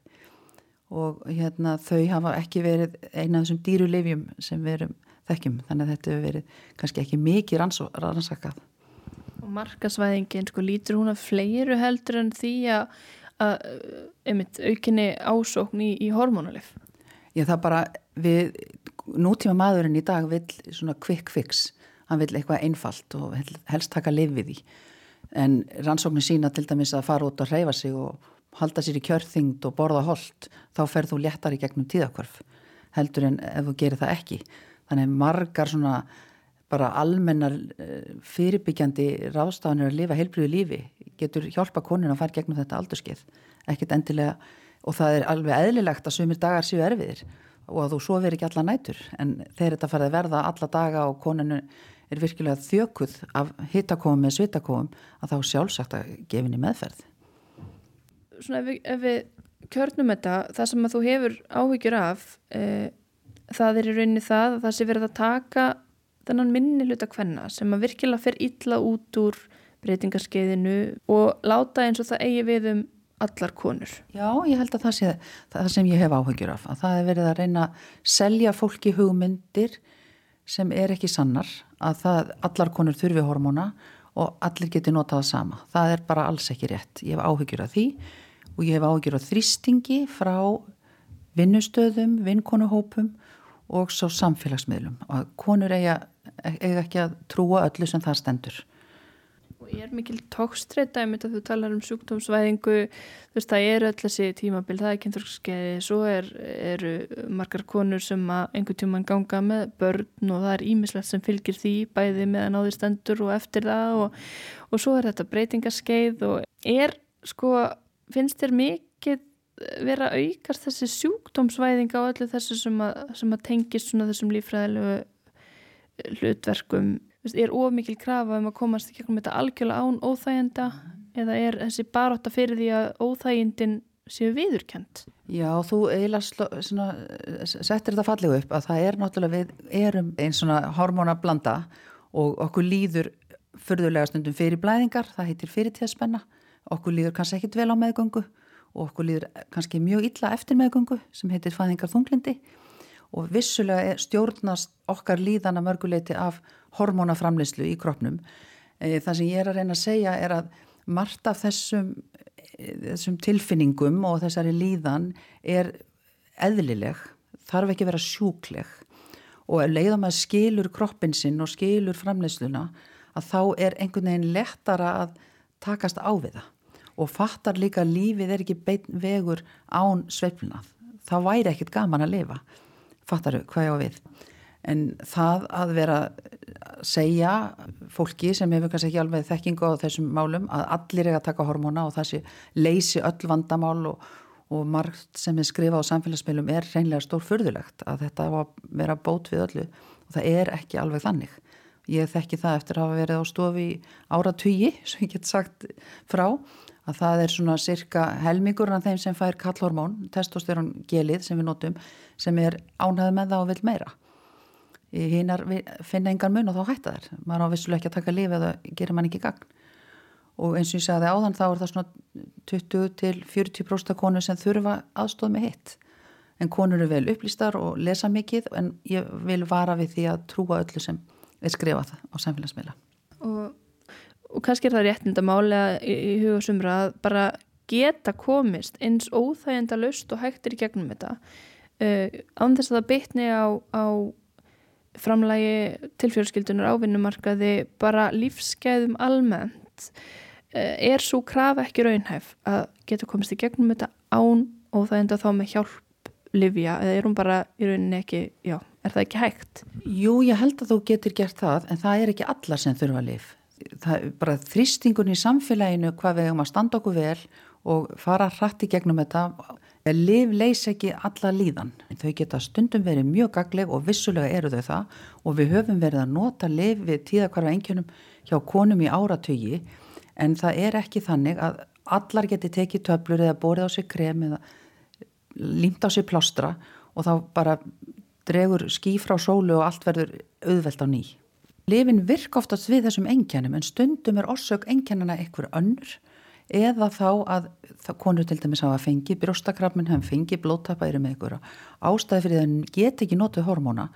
og hérna þau hafa ekki verið eina af þessum dýru livjum sem við erum þekkjum þannig að þetta hefur verið kannski ekki mikið rannsakað. Og markasvæðingin, sko, lítur hún að fleiru heldur en því að að einmitt aukinni ásókn í, í hormonalif? Já það bara við, nútíma maðurinn í dag vil svona quick fix, hann vil eitthvað einfalt og helst taka lifið í en rannsóknin sína til dæmis að fara út og reyfa sig og halda sér í kjörþyngd og borða hold þá ferð þú léttar í gegnum tíðakvörf heldur en ef þú gerir það ekki. Þannig margar svona bara almennar eh, fyrirbyggjandi ráðstafanir að lifa heilbriðu lífi. Getur hjálpa konin að fara gegnum þetta aldurskeið. Ekkert endilega og það er alveg eðlilegt að sumir dagar séu erfiðir og að þú svo veri ekki alla nætur. En þegar þetta farið að verða alla daga og koninu er virkilega þjökuð af hittakomum með svitakomum að þá sjálfsagt að gefinni meðferð. Svona ef við, ef við kjörnum þetta, það sem að þú hefur áhyggjur af e, það er í rauninni það að það sé verið að taka þennan minni hluta hvenna sem að virkilega fer illa út úr breytingarskeiðinu og láta eins og það eigi við um allar konur. Já, ég held að það sé það sem ég hef áhugjur af að það er verið að reyna að selja fólki hugmyndir sem er ekki sannar að það, allar konur þurfi hormóna og allir geti notað það sama. Það er bara alls ekki rétt. Ég hef áhugjur af því og ég hef áhugjur af þrýstingi frá vinnustöðum, vinnkonuhópum og svo samfélagsmiðlum og konur eiga, eiga ekki að trúa öllu sem það stendur. Og ég er mikil tókstreita þetta þú talar um sjúkdómsvæðingu þú veist það eru öll þessi tímabil það er kynþorskeiði, svo er, eru margar konur sem að einhver tíman ganga með börn og það er ímislegt sem fylgir því bæði meðan áður stendur og eftir það og, og svo er þetta breytingaskeið og er sko, finnst þér mikið vera aukast þessi sjúkdómsvæðinga og öllu þessu sem að, sem að tengist svona þessum lífræðilegu hlutverkum. Er of mikil krafa um að komast ekki um þetta algjörlega án óþægenda eða er þessi baróta fyrir því að óþægindin séu viðurkjönd? Já, þú eiginlega settir þetta fallegu upp að það er náttúrulega við erum einn svona hormónablanda og okkur líður förðulega stundum fyrir blæðingar, það heitir fyrirtíðaspenna. Okkur líður kannski ekkit vel á meðgöngu og okkur líður kannski mjög illa eftir meðgöngu sem heitir fæðingar þunglindi og vissulega stjórnast okkar líðana mörguleiti af hormónaframleyslu í kroppnum. Eh, það sem ég er að reyna að segja er að margt af þessum, eh, þessum tilfinningum og þessari líðan er eðlileg, þarf ekki að vera sjúkleg og leiðum að skilur kroppin sinn og skilur framleysluna að þá er einhvern veginn lettara að takast á við það og fattar líka lífið er ekki bein vegur án sveiflunað. Það væri ekkit gaman að lifa fattaru hvað ég á við. En það að vera að segja fólki sem hefur kannski ekki alveg þekkingu á þessum málum að allir er að taka hormóna og sé leysi öll vandamál og, og margt sem er skrifa á samfélagsmiðlum er reynlega stór fyrðulegt að þetta vera bót við öllu. Og það er ekki alveg þannig. Ég þekki það eftir að hafa verið á stofi ára tugi, sem ég get sagt frá að það er svona cirka helmingur af þeim sem fær kallhormón, testosterón gelið sem við notum, sem er ánæðu með það og vil meira. Hínar finna engan mun og þá hætta þær. Man á vissulega ekki að taka lífi eða gerir man ekki gagn. Og eins og ég sagði áðan þá er það svona 20 til 40% konu sem þurfa aðstóð með hitt. En konur eru vel upplýstar og lesa mikið en ég vil vara við því að trúa öllu sem er skrifað á samfélagsmiðla. Og og kannski er það réttindamálega í, í huga sumra að bara geta komist eins óþægenda löst og hægtir í gegnum þetta uh, án þess að það bytni á, á framlægi tilfjörskildunar ávinnumarkaði bara lífskeiðum almennt uh, er svo krafa ekki raunhæf að geta komist í gegnum þetta án óþægenda þá með hjálp livja eða er hún bara í rauninni ekki, já, er það ekki hægt? Jú, ég held að þú getur gert það en það er ekki alla sem þurfa að liv það bara þrýstingun í samfélaginu hvað við hefum að standa okkur vel og fara hratt í gegnum þetta Liv leys ekki alla líðan. Þau geta stundum verið mjög gagleg og vissulega eru þau það. Og við höfum verið að nota liv við tíðakvarfa engjönum hjá konum í áratögi en það er ekki þannig að allar geti tekið töflur eða borið á sig krem eða límt á sig plástra og þá bara dregur skí frá sólu og allt verður auðvelt á nýj Lifin virk oftast við þessum engjannum en stundum er orsök engjannana eitthvað önnur eða þá að konur til dæmis hafa fengið brjóstakrafminn, hann fengið blóttapæri með eitthvað ástæði fyrir það hann get ekki notið hormóna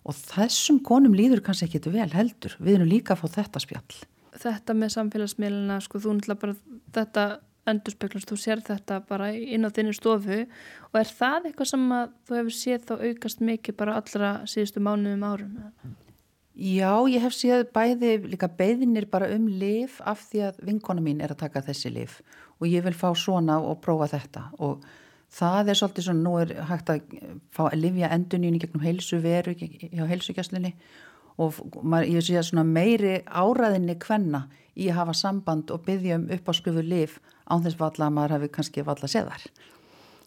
og þessum konum líður kannski ekki vel heldur. Við erum líka að fá þetta spjall. Þetta með samfélagsmiðluna, sko, þú náttúrulega bara þetta endurspeiklast, þú sér þetta bara inn á þinni stofu og er það eitthvað sem að þú hefur séð þá aukast mikið bara allra síðustu mánuðum árum? Já, ég hef séð bæði líka beðinir bara um lif af því að vinkona mín er að taka þessi lif og ég vil fá svona og prófa þetta. Og það er svolítið svona, nú er hægt að fá að livja endunínu gegnum heilsu veru hjá heilsugjastlinni og maður, ég sé að svona meiri áraðinni kvenna í að hafa samband og byggja um uppáskrifu lif án þess valla að maður hafi kannski valla seðar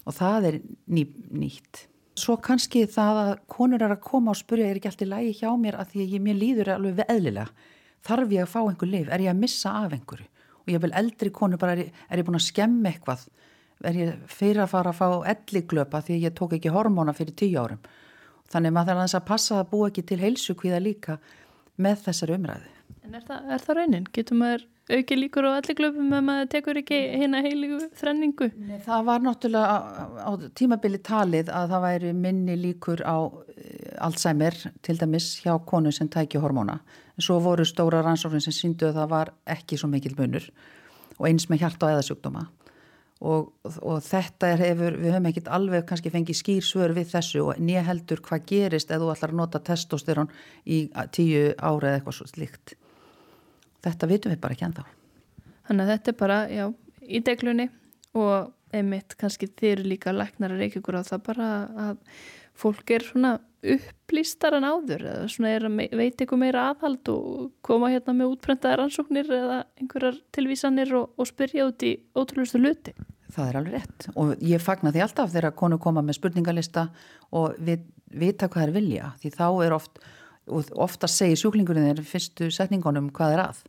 og það er ný, nýtt. Svo kannski það að konur er að koma og spurja er ekki alltaf lægi hjá mér að því að ég mér líður alveg við eðlilega. Þarf ég að fá einhver liv? Er ég að missa af einhverju? Og ég vil eldri konur bara, er, er ég búin að skemmi eitthvað? Er ég fyrir að fara að fá elliglöpa því ég tók ekki hormóna fyrir tíu árum? Þannig maður þarf að passa að búa ekki til heilsu hvíða líka með þessari umræði. En er það, er það raunin? Getur maður auki líkur á allir glöfum ef maður tekur ekki hérna heiligu þrenningu? Nei, það var náttúrulega á, tímabili talið að það væri minni líkur á eh, Alzheimer til dæmis hjá konu sem tækja hormóna. En svo voru stóra rannsófin sem síndu að það var ekki svo mikil munur og eins með hjarta og eðasjúkdóma. Og, og þetta er hefur, við höfum ekkit alveg kannski fengið skýr svör við þessu og nýja heldur hvað gerist ef þú ætlar að nota testosterón í tíu ára eða eitthvað svo slikt þetta vitum við bara ekki ennþá. Þannig að þetta er bara, já, í deglunni og einmitt kannski þeir eru líka læknar að reykja ykkur á það bara að fólk er svona upplýstar en áður eða svona er að veit ykkur meira aðhald og koma hérna með útprentaðar ansóknir eða einhverjar tilvísanir og, og spyrja út í ótrúlustu luti. Það er alveg rétt og ég fagna því alltaf þegar konu koma með spurningalista og við, vita hvað er vilja því þá er oft, ofta segir sjúklingurinn þeir fyrstu setningunum hvað er að.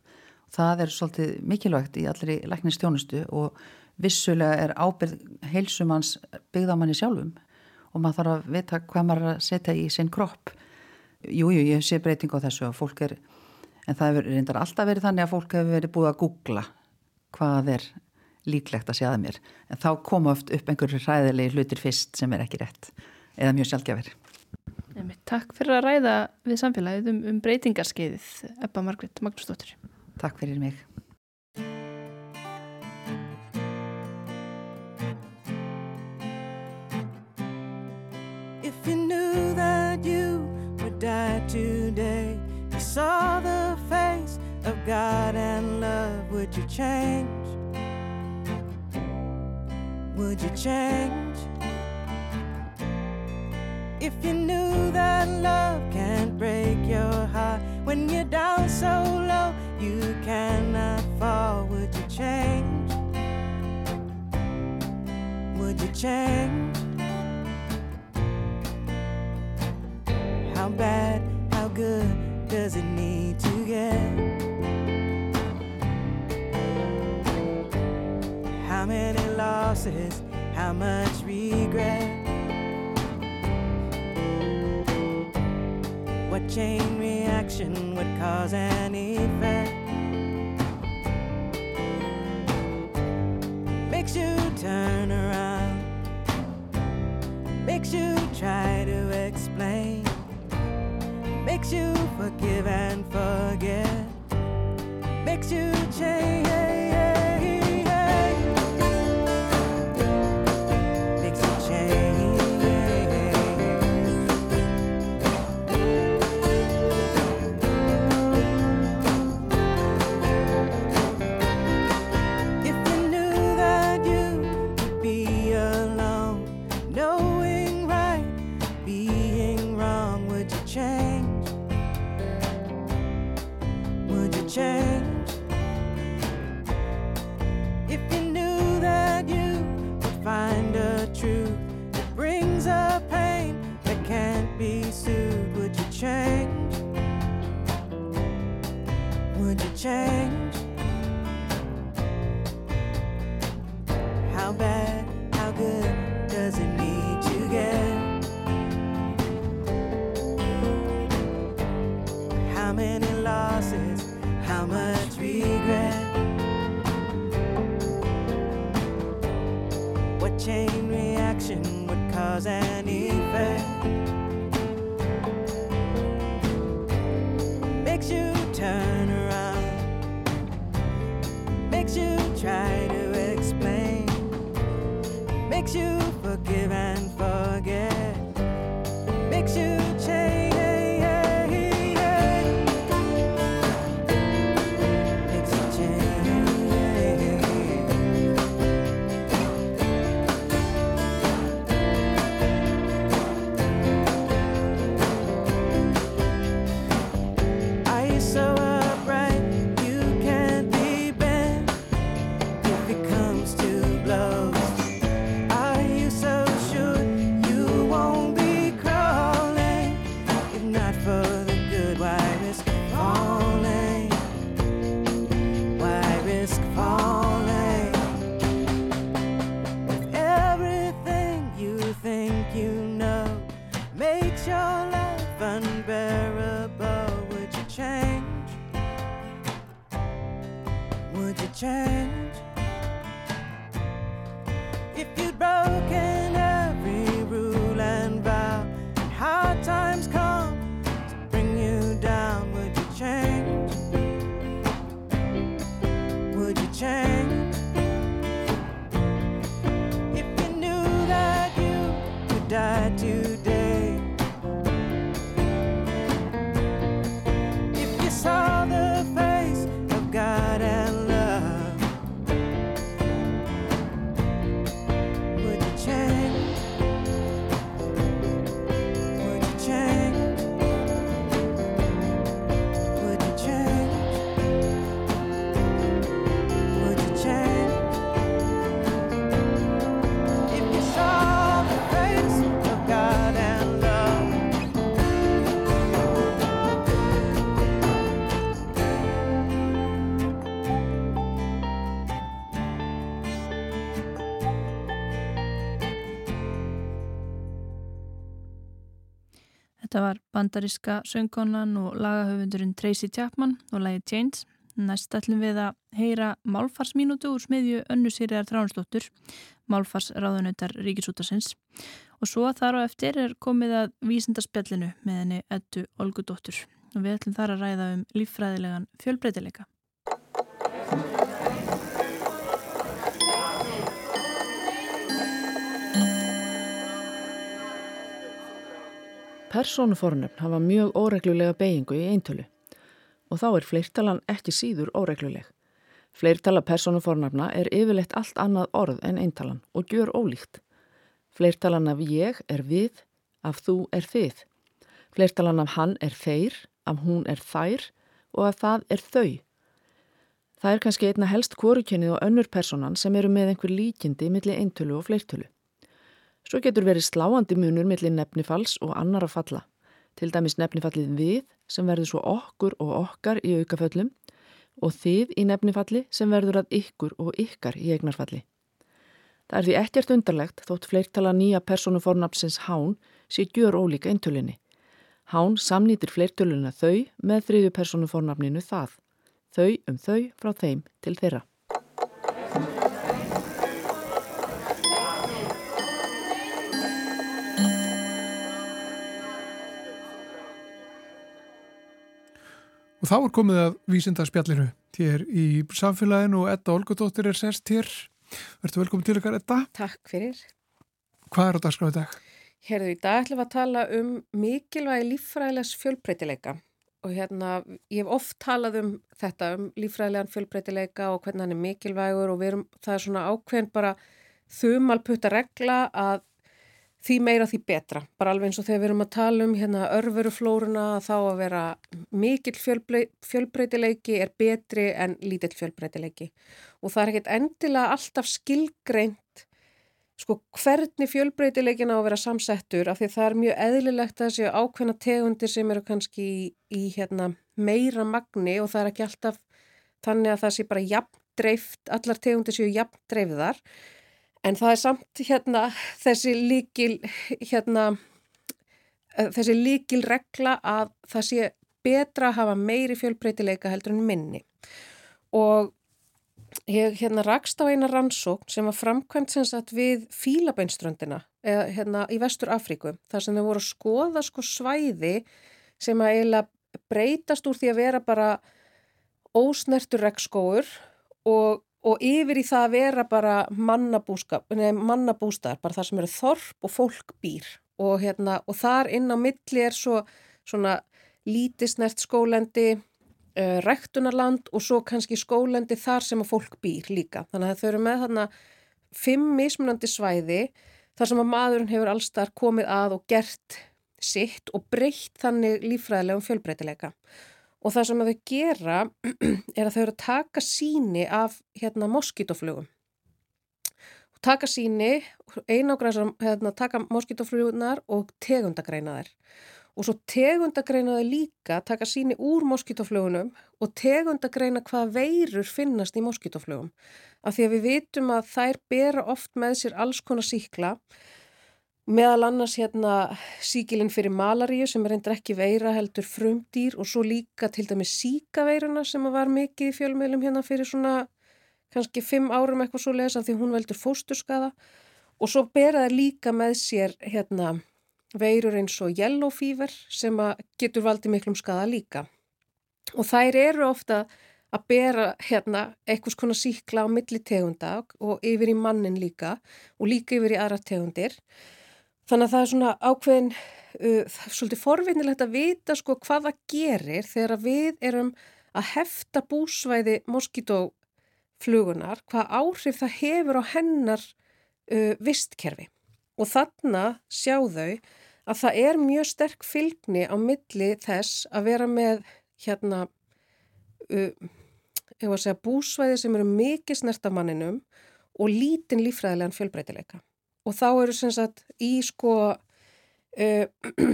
Það er svolítið mikilvægt í allri læknistjónustu og vissulega er ábyrð heilsumanns byggðamanni sjálfum og maður þarf að vita hvað maður að setja í sinn kropp. Jújú, jú, ég sé breyting á þessu að fólk er, en það hefur reyndar alltaf verið þannig að fólk hefur verið búið að googla hvað er líklegt að séða mér. En þá koma oft upp einhverju ræðilegi hlutir fyrst sem er ekki rétt eða mjög sjálfgjafir. Takk fyrir að ræða við samfélagið um, um breytingarskeiðið, Ebba Margrit Magnúsdóttir. Takk fyrir mig. If you knew that you would die today, you saw the face of God and love, would you change? Would you change? If you knew that love can't break your heart when you're down so low, you cannot fall, would you change? Would you change? How bad, how good does it need to get? How many losses, how much regret? What chain reaction would cause an effect? Makes you turn around, makes you try to explain. Makes you forgive and forget, makes you Bandaríska söngkonan og lagahöfundurinn Tracy Chapman og lagi Chains. Næst ætlum við að heyra málfarsmínútu úr smiðju önnu sýriðar Tránsdóttur, málfarsráðunautar Ríkisútasins. Og svo þar á eftir er komið að vísindarspjallinu með henni Eddu Olgudóttur. Og við ætlum þar að ræða um líffræðilegan fjölbreytileika. Persónufornöfn hafa mjög óreglulega beigingu í eintölu og þá er fleirtalan ekki síður óregluleg. Fleirtala persónufornöfna er yfirleitt allt annað orð en eintalan og gjör ólíkt. Fleirtalan af ég er við, af þú er þið. Fleirtalan af hann er þeir, af hún er þær og af það er þau. Það er kannski einna helst kvorukennið og önnur personan sem eru með einhver líkindi millir eintölu og fleirtölu. Svo getur verið sláandi munur millir nefnifalls og annara falla. Til dæmis nefnifallið við sem verður svo okkur og okkar í aukaföllum og þið í nefnifalli sem verður að ykkur og ykkar í eignarfalli. Það er því ekkert undarlegt þótt fleirtala nýja persónufornapsins hán sé gjör ólíka eintölinni. Hán samnýtir fleirtöluna þau með þriðju persónufornapninu það. Þau um þau frá þeim til þeirra. Og þá er komið að vísindarspjallinu hér í samfélaginu og Edda Olgadóttir er sérst hér. Verður velkomin til ykkar, Edda. Takk fyrir. Hvað er á dagskráðu í dag? Herðu, í dag ætlum við að tala um mikilvægi líffræðilegs fjölbreytileika og hérna, ég hef oft talað um þetta, um líffræðilegan fjölbreytileika og hvernig hann er mikilvægur og erum, það er svona ákveðin bara þumalputta regla að því meira því betra. Bara alveg eins og þegar við erum að tala um hérna örveruflóruna þá að vera mikill fjölbrey, fjölbreytileiki er betri en lítill fjölbreytileiki og það er ekkert endilega alltaf skilgreint sko hvernig fjölbreytileikin á að vera samsettur af því það er mjög eðlilegt að þessi ákveðna tegundir sem eru kannski í, í hérna, meira magni og það er ekki alltaf þannig að það sé bara jafn dreift, allar tegundir séu jafn dreifðar en það er samt hérna þessi líkil hérna þessi líkil regla að það sé betra að hafa meiri fjölbreytileika heldur en minni. Og ég hérna rakst á eina rannsókn sem var framkvæmt sem sagt við Fílabeinströndina eða hérna í Vestur Afríku þar sem þau voru að skoða sko svæði sem að eiginlega breytast úr því að vera bara ósnertur regnskóur og, og yfir í það að vera bara mannabústaðar, bara það sem eru þorp og fólk býr og hérna og þar inn á milli er svo svona lítisnert skólendi uh, rektunarland og svo kannski skólendi þar sem að fólk býr líka. Þannig að þau eru með þarna fimm mismunandi svæði þar sem að maðurinn hefur allstar komið að og gert sitt og breytt þannig lífræðilegum fjölbreytileika. Og það sem þau gera er að þau eru að taka síni af hérna moskítoflugum. Og taka síni, einangræðsar, hérna, taka moskítoflugunar og tegundagreina þær og svo tegundagreina þau líka taka síni úr moskítoflugunum og tegundagreina hvað veirur finnast í moskítoflugum. Af því að við vitum að þær bera oft með sér alls konar síkla, meðal annars hérna síkilinn fyrir malaríu sem er reyndar ekki veira heldur frumdýr og svo líka til dæmis síkaveiruna sem var mikið í fjölmiðlum hérna fyrir svona kannski fimm árum eitthvað svo lesa því hún veldur fósturskaða og svo bera þær líka með sér hérna veirur eins og yellow fever sem getur valdið miklum skada líka. Og þær eru ofta að bera hérna eitthvað svona síkla á milli tegunda og yfir í mannin líka og líka yfir í aðra tegundir. Þannig að það er svona ákveðin, uh, svolítið forvinnilegt að vita sko hvað það gerir þegar við erum að hefta búsvæði moskítóflugunar, hvað áhrif það hefur á hennar uh, vistkerfi. Og þarna sjá þau að það er mjög sterk fylgni á milli þess að vera með hérna uh, segja, búsvæði sem eru mikið snert af manninum og lítinn lífræðilegan fjölbreytileika. Og þá eru sem sagt í sko uh,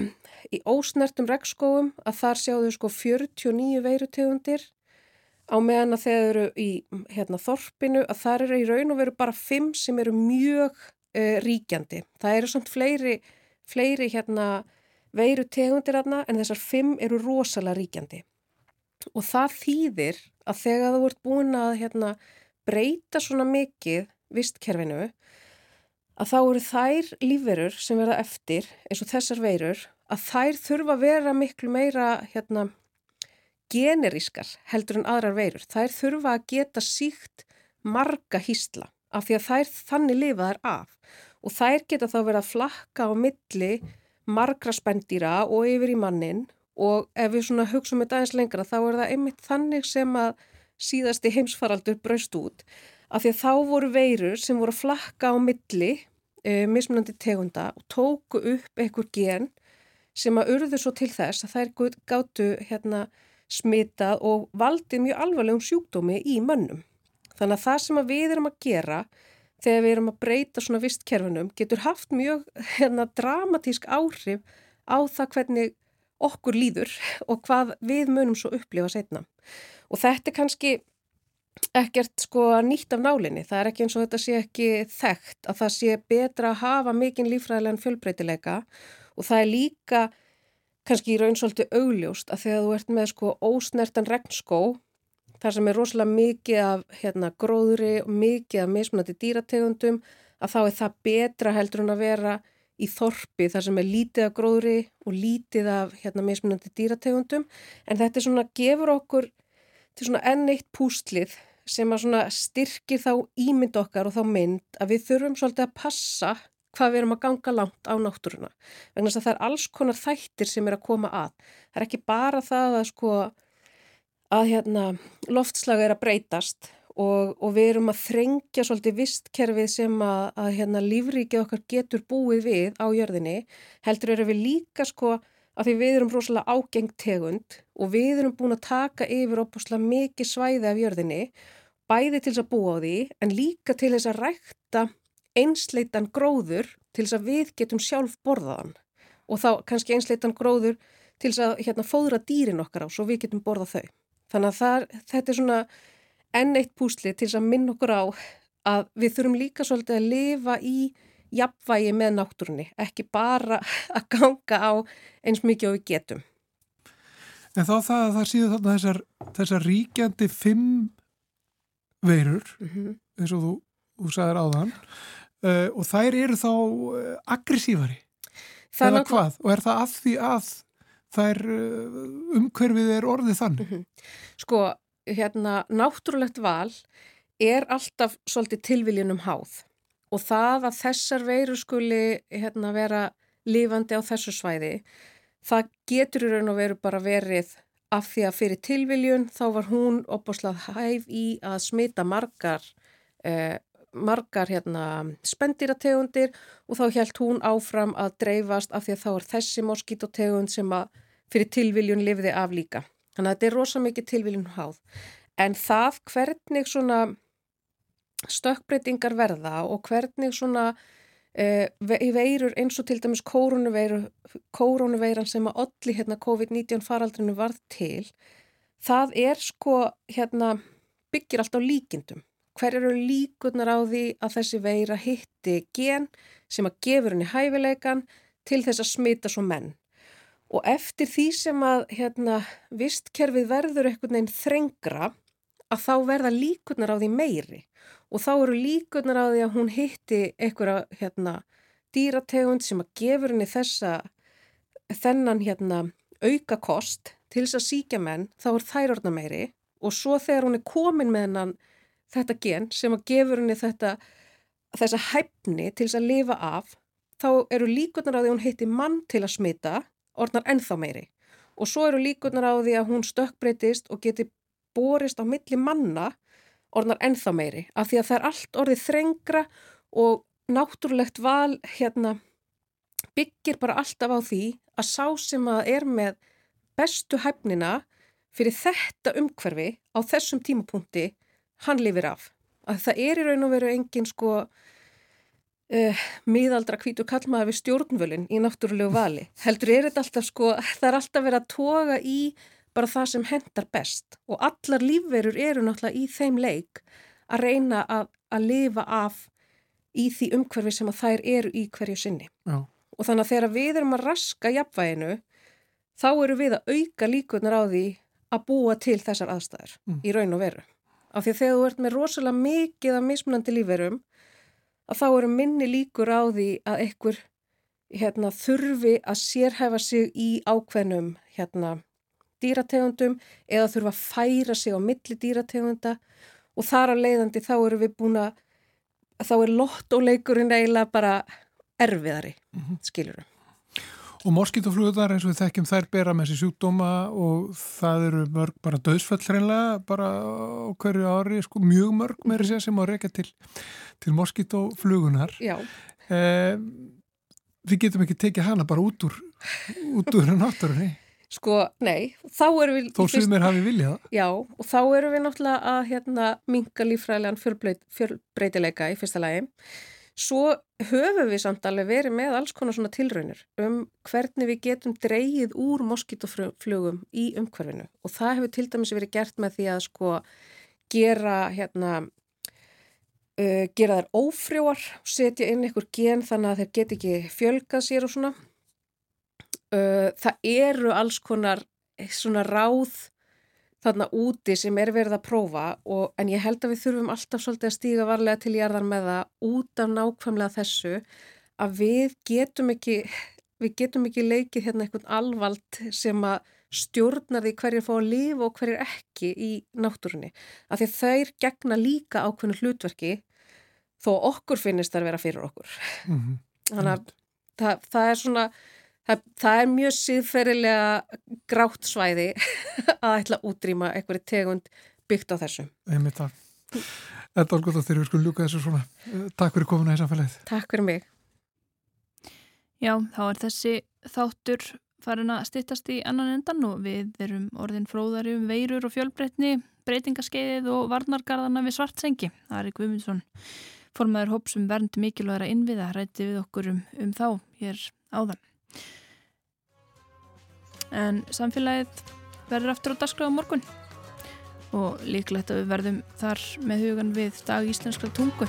í ósnertum regnskóum að þar sjáðu sko 49 veirutegundir á meðan að þeir eru í hérna, þorpinu að þar eru í raun og veru bara 5 sem eru mjög uh, ríkjandi. Það eru samt fleiri fleiri hérna veiru tegundir aðna en þessar fimm eru rosalega ríkjandi. Og það þýðir að þegar þú ert búin að hérna, breyta svona mikið vistkerfinu að þá eru þær lífverur sem verða eftir eins og þessar veirur að þær þurfa að vera miklu meira hérna, generískar heldur en aðrar veirur. Þær þurfa að geta síkt marga hýsla af því að þær þannig lifa þær af. Og þær geta þá verið að flakka á milli margra spendýra og yfir í mannin og ef við svona hugsaum þetta aðeins lengra þá er það einmitt þannig sem að síðasti heimsfaraldur braust út af því að þá voru veirur sem voru að flakka á milli e, mismunandi tegunda og tóku upp einhver gen sem að urðu svo til þess að þær gáttu hérna smitað og valdið mjög alvarlegum sjúkdómi í mönnum. Þannig að það sem að við erum að gera þegar við erum að breyta svona vistkerfinum getur haft mjög hérna, dramatísk áhrif á það hvernig okkur líður og hvað við munum svo upplifa setna. Og þetta er kannski ekkert sko nýtt af nálinni. Það er ekki eins og þetta sé ekki þekkt að það sé betra að hafa mikinn lífræðilegan fjölbreytileika og það er líka kannski í raun svolítið augljóst að þegar þú ert með sko ósnertan regnskó þar sem er rosalega mikið af hérna, gróðri og mikið af mismunandi dýrategundum að þá er það betra heldur en að vera í þorpi þar sem er lítið af gróðri og lítið af hérna, mismunandi dýrategundum en þetta er svona gefur okkur til svona enn eitt pústlið sem að svona styrkir þá ímynd okkar og þá mynd að við þurfum svolítið að passa hvað við erum að ganga langt á náttúruna. Vegna þess að það er alls konar þættir sem er að koma að. Það er ekki bara það að sko að hérna loftslaga er að breytast og, og við erum að þrengja svolítið vistkerfið sem að, að hérna lífríkið okkar getur búið við á jörðinni. Heldur eru við líka sko að því við erum rosalega ágengt tegund og við erum búin að taka yfir opuslega mikið svæði af jörðinni, bæði til þess að búa á því en líka til þess að rækta einsleitan gróður til þess að við getum sjálf borðaðan og þá kannski einsleitan gróður til þess að hérna, fóðra dýrin okkar á svo við getum borðað þau. Þannig að það, þetta er svona enn eitt púsli til þess að minna okkur á að við þurfum líka svolítið að lifa í jafnvægi með náttúrunni, ekki bara að ganga á eins mikið og við getum. En þá það að það síður þarna þessar, þessar ríkjandi fimm veirur, mm -hmm. eins og þú, þú sagðir áðan, uh, og þær eru þá uh, aggressífari, eða hvað? Og er það að því að þær uh, umhverfið er orðið þannig? Mm -hmm. Sko, hérna, náttúrulegt val er alltaf svolítið tilviljunum háð og það að þessar veiru skuli hérna, vera lifandi á þessu svæði, það getur í raun og veru bara verið af því að fyrir tilviljun þá var hún opbúslað hæf í að smita margar, eh, margar hérna, spendýrategundir og þá held hún áfram að dreifast af því að þá er þessi moskítotegund sem að fyrir tilviljun lifiði af líka. Þannig að þetta er rosa mikið tilviljun háð. En það hvernig svona stökkbreytingar verða og hvernig svona e, veirur eins og til dæmis kórónuveiran sem að olli hérna, COVID-19 faraldrinu varð til, það er sko hérna, byggir allt á líkindum. Hver eru líkunar á því að þessi veira hitti gen sem að gefur henni hæfileikan til þess að smita svo menn. Og eftir því sem að hérna, vistkerfið verður einhvern veginn þrengra að þá verða líkunar á því meiri og þá eru líkunar á því að hún hitti einhverja hérna, dýrategund sem að gefur henni þessa þennan hérna, auka kost til þess að síkja menn, þá er þær orðna meiri. Og svo þegar hún er komin með hennan þetta gen sem að gefur henni þetta, þessa hæfni til þess að lifa af, þá eru líkunar á því að hún hitti mann til að smita, orðnar ennþá meiri. Og svo eru líkunar á því að hún stökkbreytist og geti borist á milli manna orðnar ennþá meiri af því að það er allt orðið þrengra og náttúrulegt val hérna byggir bara alltaf á því að sá sem að er með bestu hæfnina fyrir þetta umhverfi á þessum tímapunkti hann lifir af. Að það er í raun og veru engin sko uh, miðaldra kvítur kallmaða við stjórnvölin í náttúrulegu vali. Heldur er þetta alltaf sko, það er alltaf verið að toga í bara það sem hendar best og allar lífverur eru náttúrulega í þeim leik að reyna að, að lifa af í því umhverfi sem að þær eru í hverju sinni. Já. og þannig að þegar við erum að raska jafnvæginu þá eru við að auka líkunar á því að búa til þessar aðstæður Mm. í raun og veru. Af því að þegar þú ert með rosalega mikið af mismunandi lífverum að þá eru minni líkur á því að einhver hérna, þurfi að sérhæfa sig í ákveðnum hérna, dýrategundum eða þurfa að færa sig á milli dýrategunda og þar að leiðandi þá eru við búin að þá er lottoleikurinn eiginlega bara erfiðari, mm -hmm. skilurum. Og moskítoflugunar eins og við þekkjum þær bera með þessi sjúkdóma og það eru mörg bara döðsfell hreinlega bara á hverju ári, sko, mjög mörg með þessi sem á reyka til, til moskítoflugunar. Já, Eh, við getum ekki tekið hana bara út úr, út úr náttúrunni, sko, nei, þá erum við... þó fyrst- sumir hafi viljað. Já, og þá erum við náttúrulega að hérna, minka líffræðilegan fjölbreyt- fjölbreytileika í fyrsta lagi. Svo höfum við samt alveg verið með alls konar svona tilraunir um hvernig við getum dreyið úr moskítoflugum í umhverfinu og það hefur til dæmis verið gert með því að sko gera hérna uh, gera þær ófrjóar setja inn einhver gen þannig að þeir get ekki fjölgað sér og svona það eru alls konar svona ráð þarna úti sem er verið að prófa og, en ég held að við þurfum alltaf svolítið að stíga varlega til jarðar með það út af nákvæmlega þessu að við getum ekki við getum ekki leikið hérna einhvern alvald sem að stjórnar því hverjir fá að lifa og hverjir ekki í náttúrunni. Af því að þær gegna líka ákveðnu hlutverki þó okkur finnist þær vera fyrir okkur. Mm Þannig að það, það er svona, það, það er mjög síðferðilega grátt svæði að ætla að útrýma einhverju tegund byggt á þessu. Einmitt það. Þetta gott að þeirra við skulum ljúka þessu svona. Eh, Takk fyrir komuna í samfélagið. Takk fyrir mig. Já, þá er þessi þáttur farin að styttast í annan endan og við erum orðin fróðari um veirur og fjölbreytni, breytingaskeiðið og varnargarðana við svartsengi. Það er Guðmundsson, formaður hóps um vernd mikilvægra innviða, rætti við okkur um, um þá hér áðan. En samfélagið verður aftur á dagskráða morgun og líklegt að við verðum þar með hugan við dag íslenskra tungu.